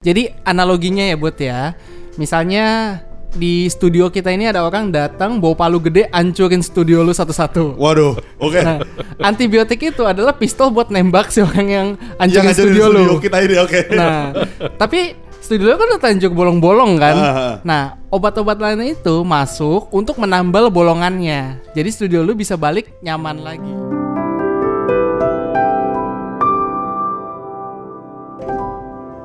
Jadi analoginya ya buat ya, misalnya di studio kita ini ada orang datang bawa palu gede ancurin studio lu satu-satu. Waduh, oke. Nah, antibiotik itu adalah pistol buat nembak si orang yang Yang ancurin ada di studio, lu. kita ini oke. Nah, tapi studio lu kan udah tanjuk bolong-bolong kan. Ah. Nah, obat-obat lainnya itu masuk untuk menambal bolongannya. Jadi studio lu bisa balik nyaman lagi.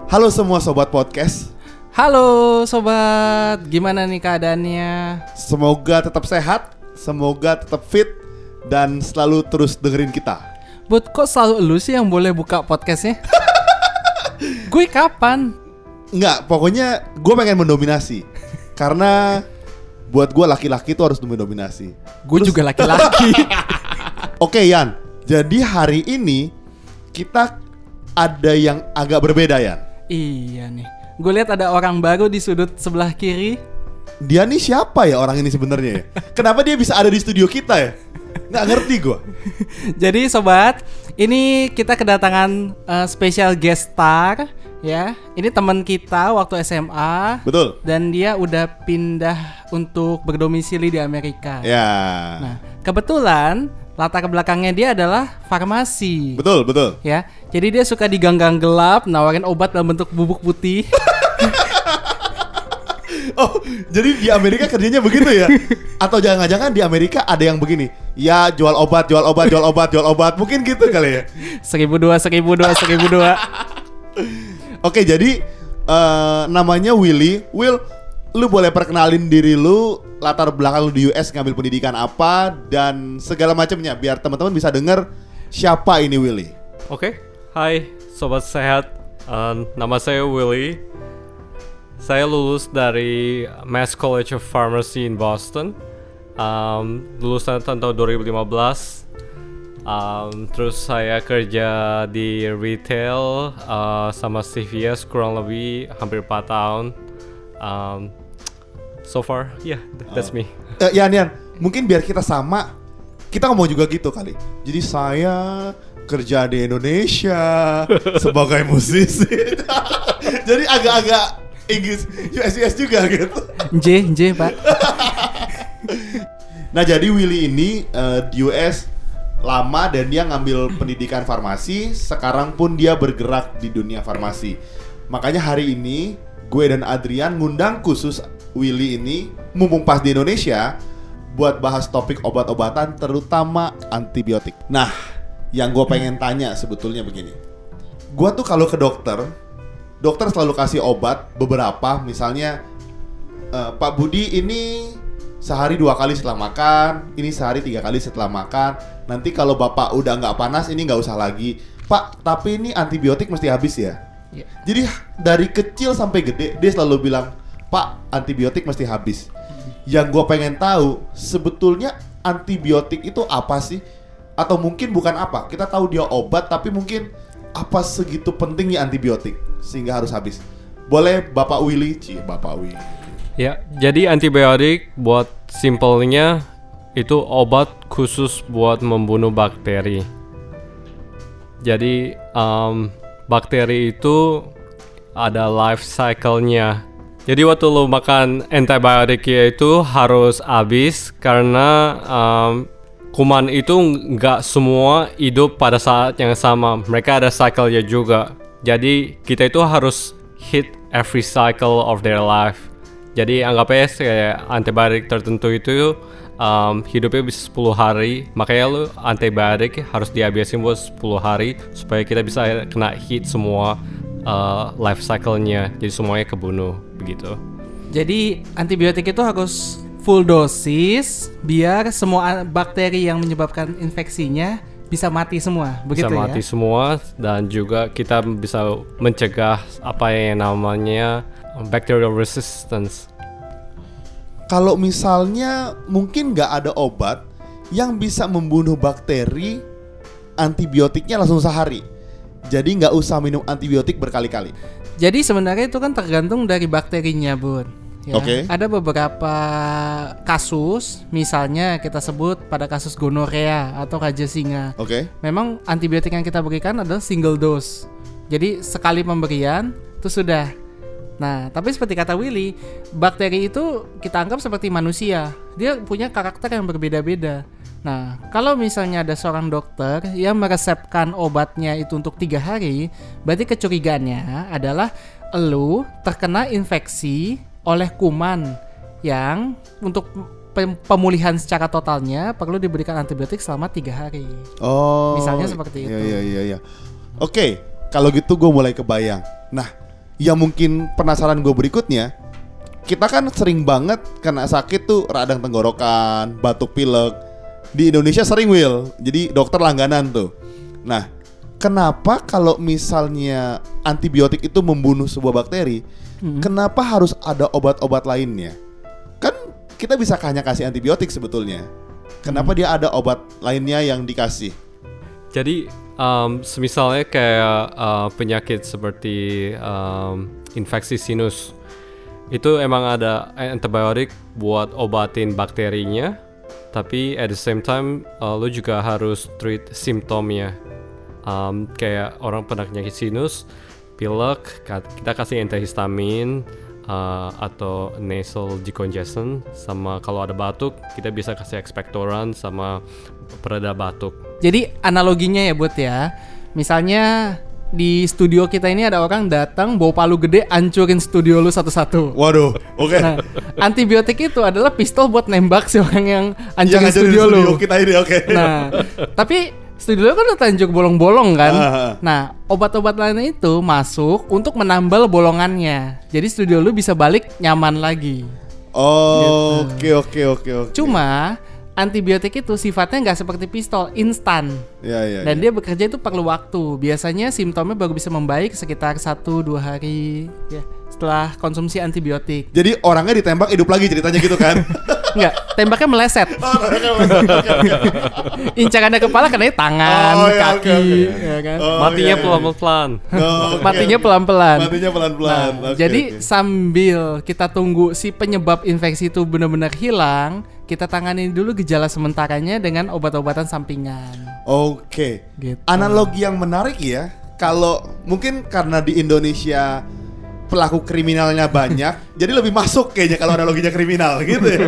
Halo semua sobat podcast. Halo sobat, gimana nih keadaannya? Semoga tetap sehat, semoga tetap fit dan selalu terus dengerin kita. Bud, kok selalu lu sih yang boleh buka podcastnya? Gue kapan? Enggak, pokoknya gue pengen mendominasi. Karena buat gue laki-laki itu harus mendominasi. Gue juga laki-laki. Oke Yan, jadi hari ini kita ada yang agak berbeda Yan. Iya nih. Gue lihat ada orang baru di sudut sebelah kiri. Dia nih siapa ya orang ini sebenarnya ya? Kenapa dia bisa ada di studio kita ya? Nggak ngerti gue. Jadi sobat, ini kita kedatangan eh, special guest star ya. Ini teman kita waktu SMA Betul. dan dia udah pindah untuk berdomisili di Amerika. Ya. Nah, kebetulan latar belakangnya dia adalah farmasi. Betul, betul. ya. Jadi dia suka di gang-gang gelap nawarin obat dalam bentuk bubuk putih. Oh, jadi di Amerika kerjanya begitu ya? Atau jangan-jangan di Amerika ada yang begini? Ya, jual obat, jual obat, jual obat, jual obat. Mungkin gitu kali ya. seribu dua, seribu dua, seribu dua. Oke, jadi eh, namanya Willy. Will, lu boleh perkenalin diri lu, latar belakang lu di US ngambil pendidikan apa dan segala macamnya biar teman-teman bisa denger siapa ini Willy. Oke, hai sobat sehat. Eh, nama saya Willy. Saya lulus dari Mass College of Pharmacy in Boston. Um, lulusan tahun 2015. Um, terus saya kerja di retail uh, sama CVS kurang lebih hampir 4 tahun. Um, so far, yeah, th- that's me. Eh, Yan, Yan, mungkin biar kita sama, kita ngomong juga gitu kali. Jadi saya kerja di Indonesia sebagai musisi. Jadi agak-agak Inggris US US juga gitu. J, J, Pak. Nah jadi Willy ini eh, di US lama dan dia ngambil pendidikan farmasi. Sekarang pun dia bergerak di dunia farmasi. Makanya hari ini gue dan Adrian ngundang khusus Willy ini mumpung pas di Indonesia buat bahas topik obat-obatan terutama antibiotik. Nah, yang gue pengen tanya sebetulnya begini. Gue tuh kalau ke dokter, dokter selalu kasih obat beberapa, misalnya Eh, Pak Budi ini sehari dua kali setelah makan, ini sehari tiga kali setelah makan. Nanti kalau bapak udah nggak panas, ini nggak usah lagi. Pak, tapi ini antibiotik mesti habis ya. Ya. Jadi dari kecil sampai gede dia selalu bilang, Pak, antibiotik mesti habis. Yang gue pengen tahu sebetulnya antibiotik itu apa sih? Atau mungkin bukan apa? Kita tahu dia obat, tapi mungkin apa segitu pentingnya antibiotik sehingga harus habis? Boleh Bapak Willy, Cie, Bapak Willy. Ya, jadi antibiotik buat simpelnya itu obat khusus buat membunuh bakteri. Jadi um, bakteri itu ada life cycle-nya. Jadi waktu lo makan antibiotiknya itu harus habis karena um, kuman itu nggak semua hidup pada saat yang sama. Mereka ada cycle-nya juga. Jadi kita itu harus hit every cycle of their life. Jadi anggap aja kayak antibiotik tertentu itu um, hidupnya bisa 10 hari. Makanya lu antibiotik harus dihabisin buat 10 hari supaya kita bisa kena hit semua uh, life cycle-nya. Jadi semuanya kebunuh begitu. Jadi antibiotik itu harus full dosis biar semua bakteri yang menyebabkan infeksinya bisa mati semua, begitu bisa mati ya? semua dan juga kita bisa mencegah apa yang namanya bacterial resistance. Kalau misalnya mungkin nggak ada obat yang bisa membunuh bakteri, antibiotiknya langsung sehari. Jadi nggak usah minum antibiotik berkali-kali. Jadi sebenarnya itu kan tergantung dari bakterinya, Bun. Ya, Oke. Ada beberapa kasus, misalnya kita sebut pada kasus gonorea atau raja singa. Oke? Memang antibiotik yang kita berikan adalah single dose. Jadi sekali pemberian itu sudah Nah, tapi seperti kata Willy, bakteri itu kita anggap seperti manusia. Dia punya karakter yang berbeda-beda. Nah, kalau misalnya ada seorang dokter yang meresepkan obatnya itu untuk tiga hari, berarti kecurigaannya adalah elu terkena infeksi oleh kuman yang untuk pem- pemulihan secara totalnya perlu diberikan antibiotik selama tiga hari. Oh. Misalnya seperti iya, itu. Iya iya iya. Oke, kalau gitu gue mulai kebayang. Nah, yang mungkin penasaran gue berikutnya, kita kan sering banget kena sakit tuh radang tenggorokan, batuk pilek. Di Indonesia sering Will, jadi dokter langganan tuh. Nah, kenapa kalau misalnya antibiotik itu membunuh sebuah bakteri, kenapa harus ada obat-obat lainnya? Kan kita bisa hanya kasih antibiotik sebetulnya. Kenapa dia ada obat lainnya yang dikasih? Jadi um, semisalnya kayak uh, penyakit seperti um, infeksi sinus itu emang ada antibiotik buat obatin bakterinya, tapi at the same time uh, lu juga harus treat simptomnya. Um, kayak orang pernah penyakit sinus, pilek, kita kasih antihistamin uh, atau nasal decongestant, sama kalau ada batuk kita bisa kasih expectorant sama pereda batuk. Jadi analoginya ya buat ya. Misalnya di studio kita ini ada orang datang bawa palu gede ancurin studio lu satu-satu. Waduh, oke. Nah, antibiotik itu adalah pistol buat nembak si orang yang Yang ancurin ngajarin studio, lu. kita ini oke. Nah, tapi studio lu kan udah tanjuk bolong-bolong kan. Ah. Nah, obat-obat lainnya itu masuk untuk menambal bolongannya. Jadi studio lu bisa balik nyaman lagi. Oh, Oke oke oke oke. Cuma antibiotik itu sifatnya nggak seperti pistol, instan. Ya ya. Dan ya. dia bekerja itu perlu waktu. Biasanya simptomnya baru bisa membaik sekitar 1-2 hari ya setelah konsumsi antibiotik. Jadi orangnya ditembak hidup lagi ceritanya gitu kan? Enggak, tembaknya meleset. Incarannya kepala kena tangan, Oh, iya, kaki, oke, oke. ya kan. Oh, Matinya iya, iya. pelan-pelan. Oh, oke, Matinya pelan-pelan. Matinya pelan-pelan. Nah, Oke, jadi oke. sambil kita tunggu si penyebab infeksi itu benar-benar hilang, kita tangani dulu gejala sementaranya dengan obat-obatan sampingan. Oke. Gitu. Analogi yang menarik ya. Kalau mungkin karena di Indonesia pelaku kriminalnya banyak, jadi lebih masuk kayaknya kalau analoginya kriminal gitu ya.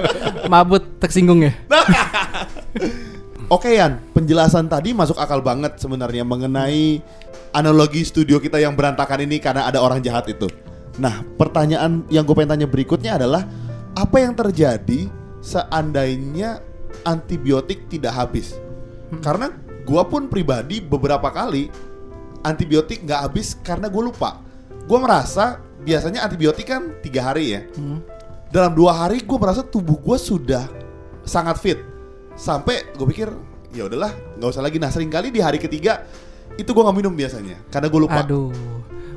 Mabut tersinggung ya? Oke Yan, penjelasan tadi masuk akal banget sebenarnya mengenai analogi studio kita yang berantakan ini karena ada orang jahat itu. Nah, pertanyaan yang gue pengen tanya berikutnya adalah apa yang terjadi seandainya antibiotik tidak habis? Karena gue pun pribadi beberapa kali antibiotik nggak habis karena gue lupa. Gue merasa biasanya antibiotik kan tiga hari ya. Dalam dua hari gue merasa tubuh gue sudah sangat fit sampai gue pikir ya udahlah nggak usah lagi nah sering kali di hari ketiga itu gue nggak minum biasanya karena gue lupa Aduh.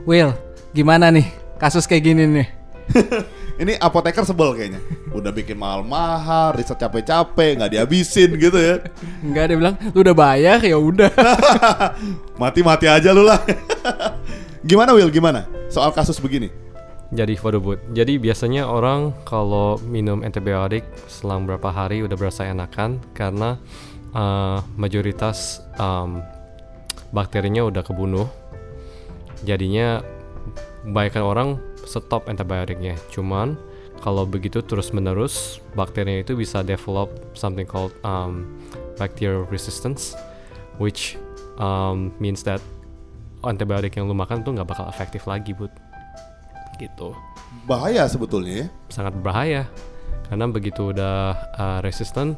Will, gimana nih kasus kayak gini nih? ini apoteker sebel kayaknya udah bikin mahal-mahal riset capek-capek nggak dihabisin gitu ya Enggak dia bilang, lu udah bayar ya udah. mati-mati aja lu lah gimana Will gimana soal kasus begini Jadi waduh. Jadi biasanya orang kalau minum antibiotik selang berapa hari udah berasa enakan karena uh, mayoritas um, bakterinya udah kebunuh. Jadinya kebanyakan orang stop antibiotiknya. Cuman kalau begitu terus menerus bakterinya itu bisa develop something called um, bacterial resistance, which um, means that antibiotik yang lu makan tuh nggak bakal efektif lagi, Bud. Gitu. Bahaya sebetulnya ya. Sangat berbahaya karena begitu udah uh, resisten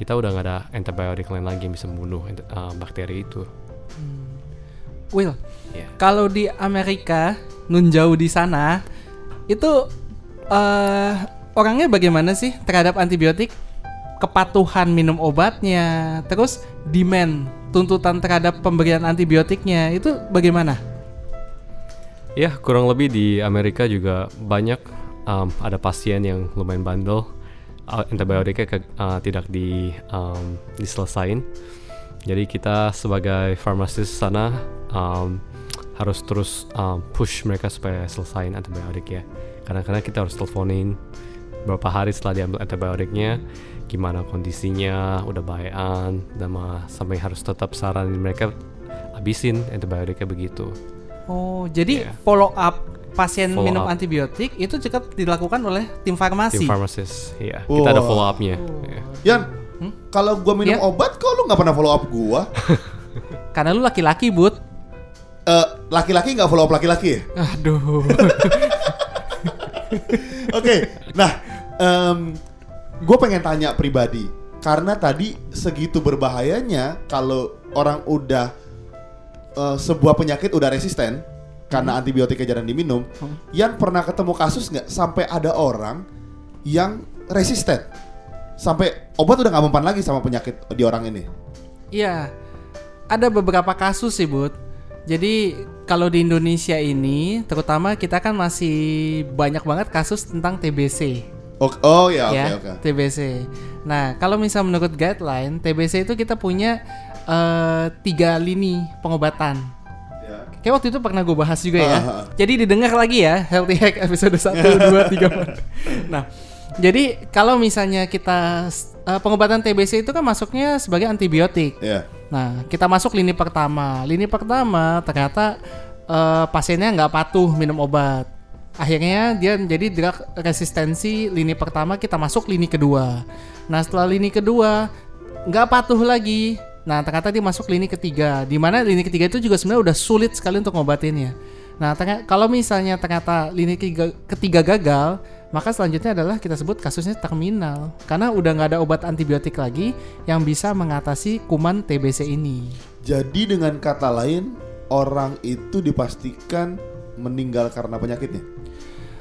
kita udah nggak ada antibiotik lain lagi yang bisa membunuh uh, bakteri itu. Will, ya kalau di Amerika, nun jauh di sana, itu eh orangnya bagaimana sih terhadap antibiotik? Kepatuhan minum obatnya, terus demand tuntutan terhadap pemberian antibiotiknya itu bagaimana? ya kurang lebih di Amerika juga banyak um, ada pasien yang lumayan bandel uh, antibiotiknya ke- uh, tidak di um, diselesain jadi kita sebagai farmasis sana um, harus terus um, push mereka supaya selesain antibiotik ya kadang-kadang kita harus teleponin beberapa hari setelah diambil antibiotiknya gimana kondisinya udah bayan dan mah sampai harus tetap saranin mereka habisin antibiotiknya begitu Oh, jadi Iya. follow up pasien Follow minum up. antibiotik itu juga dilakukan oleh tim Tim farmasi. pharmacist, iya. Kita ada follow up-nya. Iya. Yan, kalau gua minum Ya. obat, kok lu nggak pernah follow up gua? Karena lu laki-laki, Bud. Laki-laki nggak follow up laki-laki ya? Aduh. Oke, nah, gue pengen tanya pribadi karena tadi segitu berbahayanya kalau orang udah eh, sebuah penyakit udah resisten karena antibiotiknya jarang diminum. Yang pernah ketemu kasus nggak sampai ada orang yang resisten sampai obat udah nggak mempan lagi sama penyakit di orang ini. Iya. Ada beberapa kasus sih, Bud. Jadi kalau di Indonesia ini, terutama kita kan masih banyak banget kasus tentang TBC. Oh, oh ya, oke ya, oke. TBC. Nah, kalau misal menurut guideline, TBC itu kita punya eh, tiga lini pengobatan. Ya. Kayak waktu itu pernah gue bahas juga ya. Ah, ah, ah. Jadi didengar lagi ya Healthy Hack episode 1, 2, 3, 4. Nah, jadi kalau misalnya kita eh, pengobatan TBC itu kan masuknya sebagai antibiotik. Ya. Nah, kita masuk lini pertama. Lini pertama ternyata eh, pasiennya nggak patuh minum obat. Akhirnya dia menjadi drug resistensi lini pertama kita masuk lini kedua. Nah, setelah lini kedua nggak patuh lagi. Nah, ternyata dia masuk lini ketiga. Di mana lini ketiga itu juga sebenarnya udah sulit sekali untuk ngobatinnya. Nah, ternyata, kalau misalnya ternyata lini ketiga, ketiga gagal, maka selanjutnya adalah kita sebut kasusnya terminal. Karena udah nggak ada obat antibiotik lagi yang bisa mengatasi kuman TBC ini. Jadi dengan kata lain, orang itu dipastikan meninggal karena penyakitnya.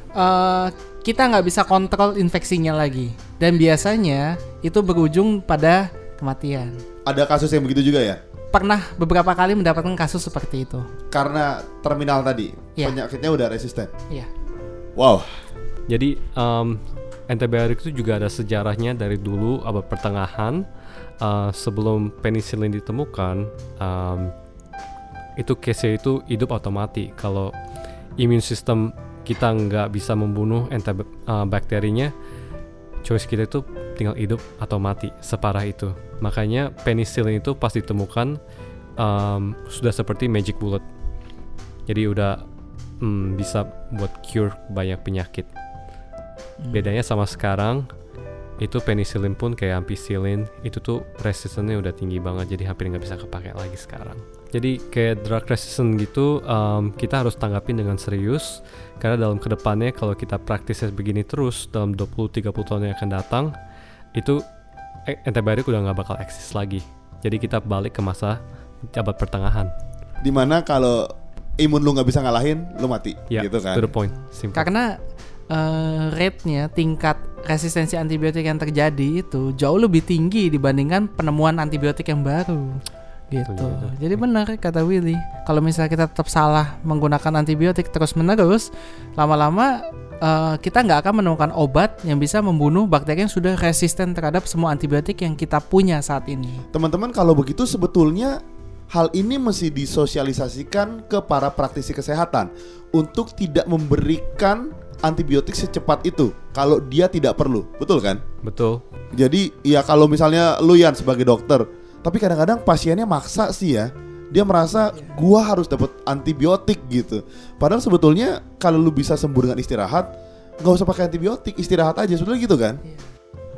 eh kita nggak bisa kontrol infeksinya lagi dan biasanya itu berujung pada kematian. Ada kasus yang begitu juga ya? Pernah beberapa kali mendapatkan kasus seperti itu. Karena terminal tadi, Iya. penyakitnya udah resisten. Iya. Wow. Jadi um, antibiotik itu juga ada sejarahnya dari dulu abad pertengahan uh, sebelum penicillin ditemukan um, itu case itu hidup atau kalau imun sistem kita nggak bisa membunuh anti uh, bakterinya choice kita itu tinggal hidup atau mati separah itu. Makanya penicillin itu pas ditemukan um, sudah seperti magic bullet. Jadi udah mm, bisa buat cure banyak penyakit bedanya sama sekarang itu penicillin pun kayak ampicillin itu tuh resistannya udah tinggi banget jadi hampir nggak bisa kepake lagi sekarang. Jadi kayak drug resistant gitu um, kita harus tanggapin dengan serius karena dalam ke depannya kalau kita praktisnya begini terus dalam 20-30 tahun yang akan datang itu eh, antibiotik udah nggak bakal eksis lagi. Jadi kita balik ke masa abad pertengahan. Di mana kalau imun lu nggak bisa ngalahin, lu mati, ya gitu kan? to the point. Simple. Karena eh, rate-nya tingkat resistensi antibiotik yang terjadi itu jauh lebih tinggi dibandingkan penemuan antibiotik yang baru. Gitu. Jadi benar kata Willy, kalau misalnya kita tetap salah menggunakan antibiotik terus-menerus, lama-lama eh, kita nggak akan menemukan obat yang bisa membunuh bakteri yang sudah resisten terhadap semua antibiotik yang kita punya saat ini. Teman-teman kalau begitu sebetulnya hal ini mesti disosialisasikan ke para praktisi kesehatan untuk tidak memberikan antibiotik secepat itu kalau dia tidak perlu, betul kan? betul Jadi ya kalau misalnya lu Yan sebagai dokter, tapi kadang-kadang pasiennya maksa sih ya. Dia merasa gua harus dapat antibiotik gitu. Padahal sebetulnya kalau lu bisa sembuh dengan istirahat, nggak usah pakai antibiotik, istirahat aja sebetulnya gitu kan?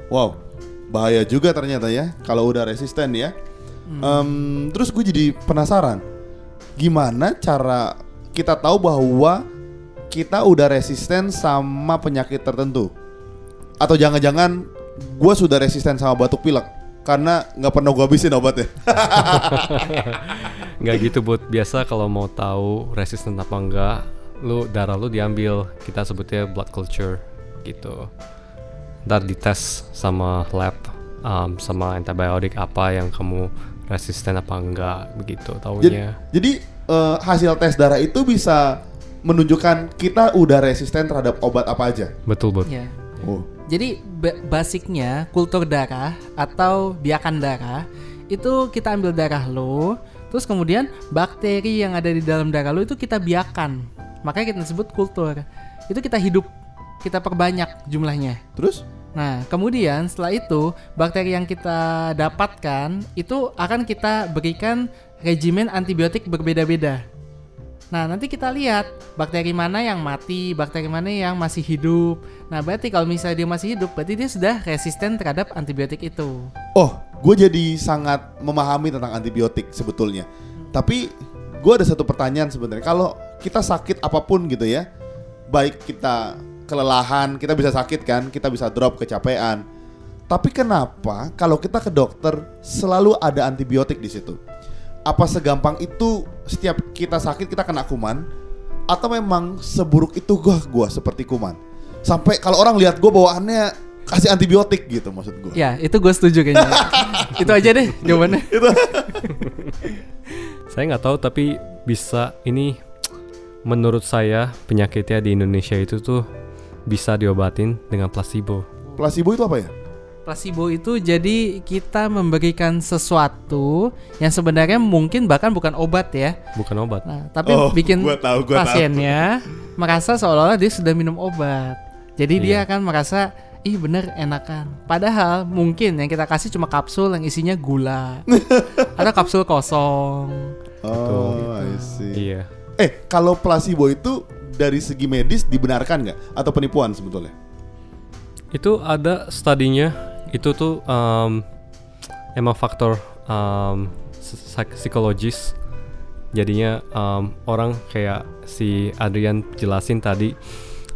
Wow, bahaya juga ternyata ya kalau udah resisten ya. Em, terus gue jadi penasaran, gimana cara kita tahu bahwa kita udah resisten sama penyakit tertentu? Atau jangan-jangan gue sudah resisten sama batuk pilek karena nggak pernah gue habisin obatnya. nggak gitu buat biasa kalau mau tahu resisten apa enggak lu darah lu diambil kita sebutnya blood culture gitu ntar dites sama lab um, sama antibiotik apa yang kamu resisten apa enggak begitu Jadi, taunya jadi eh, hasil tes darah itu bisa menunjukkan kita udah resisten terhadap obat apa aja. betul buat Ya. Oh. Jadi ba- basicnya kultur darah atau biakan darah itu kita ambil darah lo, terus kemudian bakteri yang ada di dalam darah lo itu kita biakan. Makanya kita sebut kultur. Itu kita hidup, kita perbanyak jumlahnya. Terus? Nah, kemudian setelah itu bakteri yang kita dapatkan itu akan kita berikan regimen antibiotik berbeda-beda. Nah, nanti kita lihat bakteri mana yang mati, bakteri mana yang masih hidup. Nah, berarti kalau misalnya dia masih hidup, berarti dia sudah resisten terhadap antibiotik itu. Oh, gue jadi sangat memahami tentang antibiotik sebetulnya. Tapi gue ada satu pertanyaan sebenarnya. Kalau kita sakit apa pun gitu ya, baik kita kelelahan, kita bisa sakit kan, kita bisa drop kecapean. Tapi kenapa kalau kita ke dokter selalu ada antibiotik di situ? Apa segampang itu setiap kita sakit kita kena kuman? Atau memang seburuk itu gua gua seperti kuman? Sampai kalau orang lihat gua bawaannya kasih antibiotik gitu maksud gua. Ya, itu gue setuju kayaknya. itu aja deh jawabannya. Saya nggak tahu tapi bisa ini menurut saya penyakitnya di Indonesia itu tuh bisa diobatin dengan placebo. Placebo itu apa ya? Placebo itu jadi kita memberikan sesuatu yang sebenarnya mungkin bahkan bukan obat ya. Bukan obat. Nah, tapi Oh, bikin gua tahu, gua tahu. pasiennya merasa seolah-olah dia sudah minum obat. Jadi dia Iya. akan merasa ih bener enakan. Padahal mungkin yang kita kasih cuma kapsul yang isinya gula. Ada kapsul kosong. Oh, I see. Iya. Eh, kalau placebo itu dari segi medis dibenarkan nggak atau penipuan sebetulnya? Itu ada studinya. Itu tuh em, emang faktor em, psik- psikologis. Jadinya em, orang kayak si Adrian jelasin tadi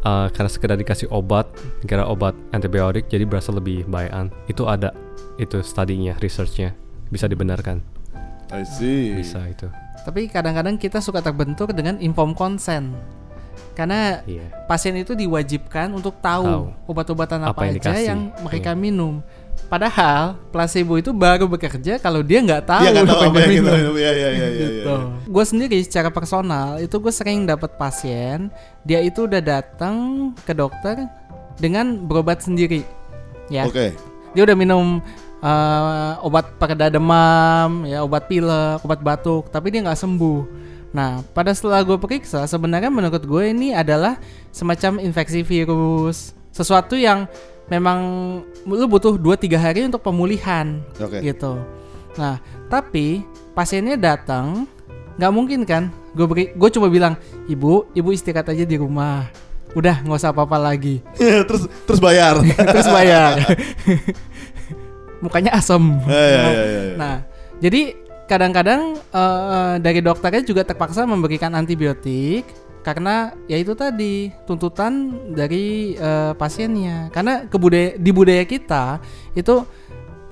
eh, karena sekedar dikasih obat, kira obat antibiotik jadi berasa lebih bayan. Itu ada itu studinya, researchnya bisa dibenarkan. I see. Bisa itu. Tapi kadang-kadang kita suka terbentur dengan inform consent. Karena Iya. pasien itu diwajibkan untuk tahu, Tahu. obat-obatan apa, Apa yang aja dikasih. yang mereka Iya. minum. Padahal placebo itu baru bekerja kalau dia nggak tahu Dia nggak tahu apa dia yang minum. minum. Iya, iya, iya, iya. gitu. Gue sendiri secara personal itu gue sering dapat pasien dia itu udah datang ke dokter dengan berobat sendiri, ya. Oke. Dia udah minum eh, obat pereda demam, ya obat pilek, obat batuk, tapi dia nggak sembuh. Nah, pada setelah gue periksa, sebenarnya menurut gue ini adalah semacam infeksi virus, sesuatu yang memang lu butuh 2-3 hari untuk pemulihan Oke. gitu. Nah, tapi pasiennya datang, nggak mungkin kan? Gue beri, gue coba bilang, ibu, ibu istirahat aja di rumah. Udah nggak usah apa-apa lagi. terus terus bayar. Terus bayar. Mukanya asem. Iya, iya, iya. Nah, jadi kadang-kadang eh, dari dokternya juga terpaksa memberikan antibiotik karena ya itu tadi tuntutan dari eh, pasiennya. Karena kebudaya di budaya kita itu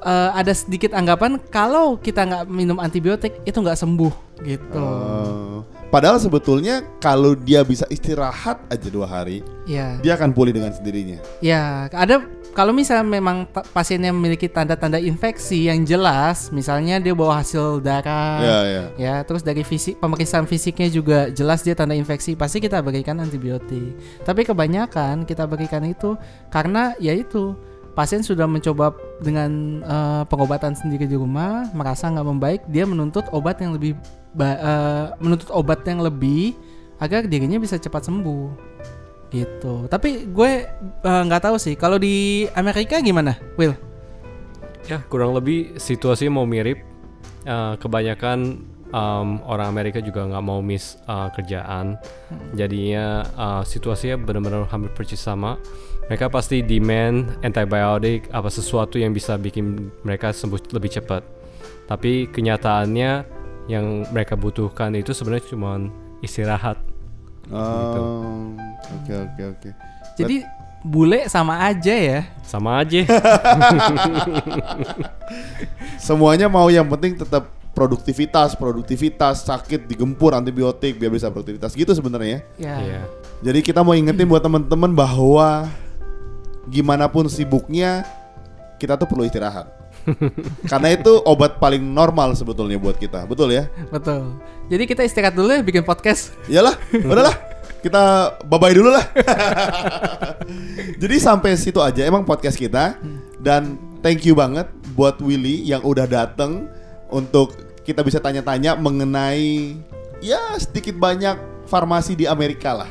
eh, ada sedikit anggapan kalau kita nggak minum antibiotik itu nggak sembuh gitu. Oh. padahal sebetulnya kalau dia bisa istirahat aja dua hari, Ya, dia akan pulih dengan sendirinya. ya ada kalau misalnya memang pasiennya memiliki tanda-tanda infeksi yang jelas, misalnya dia bawa hasil darah, Iya, iya. Ya, terus dari fisik pemeriksaan fisiknya juga jelas dia tanda infeksi, pasti kita berikan antibiotik. Tapi kebanyakan kita berikan itu karena ya itu pasien sudah mencoba dengan eh, pengobatan sendiri di rumah, merasa nggak membaik, dia menuntut obat yang lebih eh, menuntut obat yang lebih agar dirinya bisa cepat sembuh. Gitu. Tapi gue eh, nggak tahu sih kalau di Amerika gimana, Will? Ya kurang lebih situasi mau mirip. Eh, kebanyakan em, orang Amerika juga nggak mau miss eh, kerjaan. Jadinya eh, situasinya benar-benar hampir persis sama. Mereka pasti demand antibiotik apa sesuatu yang bisa bikin mereka sembuh lebih cepat. Tapi kenyataannya yang mereka butuhkan itu sebenarnya cuma istirahat. Oh, oke oke oke. Jadi bule sama aja ya. Sama aja. Semuanya mau yang penting tetap produktivitas, produktivitas, sakit digempur antibiotik biar bisa produktivitas gitu sebenarnya. Ya. Iya. Jadi kita mau ingetin buat teman-teman bahwa gimana pun sibuknya kita tuh perlu istirahat. Karena itu obat paling normal sebetulnya buat kita, betul ya? Betul. Jadi kita istirahat dulu ya bikin podcast. Iyalah, udahlah. Kita bye dulu lah. Jadi sampai situ aja emang podcast kita dan thank you banget buat Willy yang udah dateng untuk kita bisa tanya-tanya mengenai ya sedikit banyak farmasi di Amerika lah.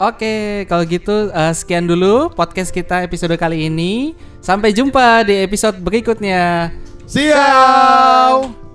Oke, kalau gitu eh, sekian dulu podcast kita episode kali ini. Sampai jumpa di episode berikutnya. See ya. Ciao.